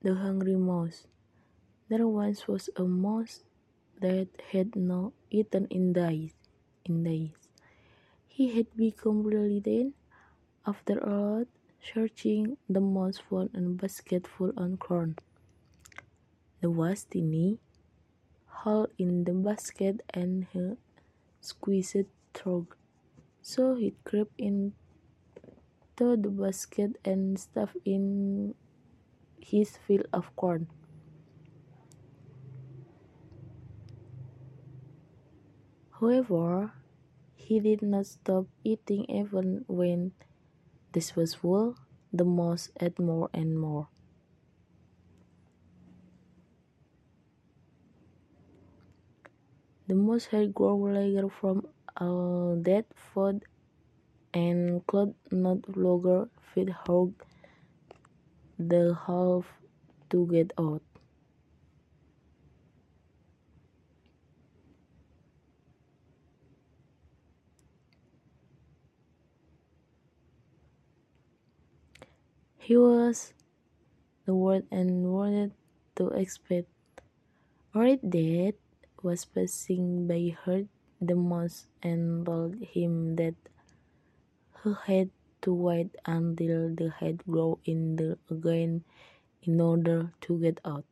The Hungry Mouse There once was a mouse that had not eaten in days. In days. He had become really thin. After a lot searching, the mouse found a basket full of corn. There was tiny hole in the basket and he squeezed through. So he crept into the basket and stuffed in his fill of corn. However, he did not stop eating even when this was full. The mouse ate more and more. The mouse had grown larger from all that food and could no longer fit hog the half to get out. He was the word and wanted to expect. Alright, Dad was passing by heard the mouse and told him that he had wait until the head grew in the again in order to get out.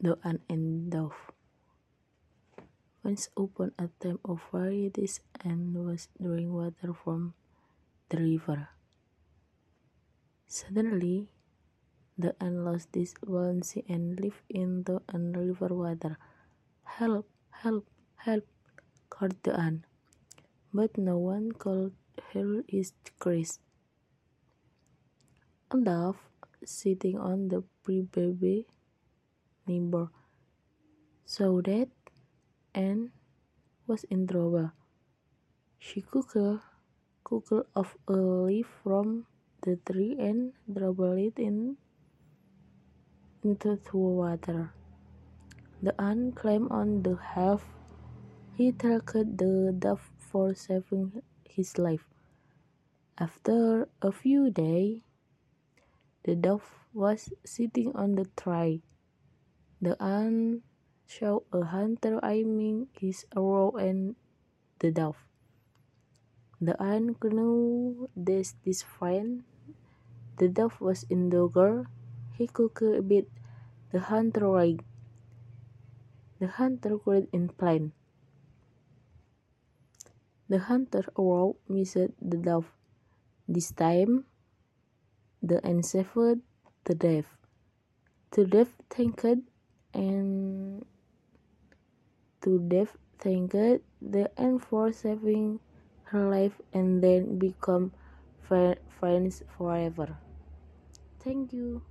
The dove. Once upon a time of varieties and was drawing water from the river. Suddenly, the ant lost his balance and lived into the river water. Help, help, help, called the ant. But no one could hear his cries. A dove sitting on the pre-baby neighbor saw that and was in trouble. She cooked, cooked off a leaf from the tree and dropped it in into the water. The ant climbed on the half. He thanked the dove for saving his life. After a few days, the dove was sitting on the tree. The ant saw a hunter aiming his arrow at the dove. The ant knew that this friend the dove was in danger. He could beat the hunter right. The hunter cried in pain. The hunter arrow missed the dove. This time, the ant saved the dove. The dove thanked and to Dave thanked the ant for saving her life and then become friends forever. Thank you.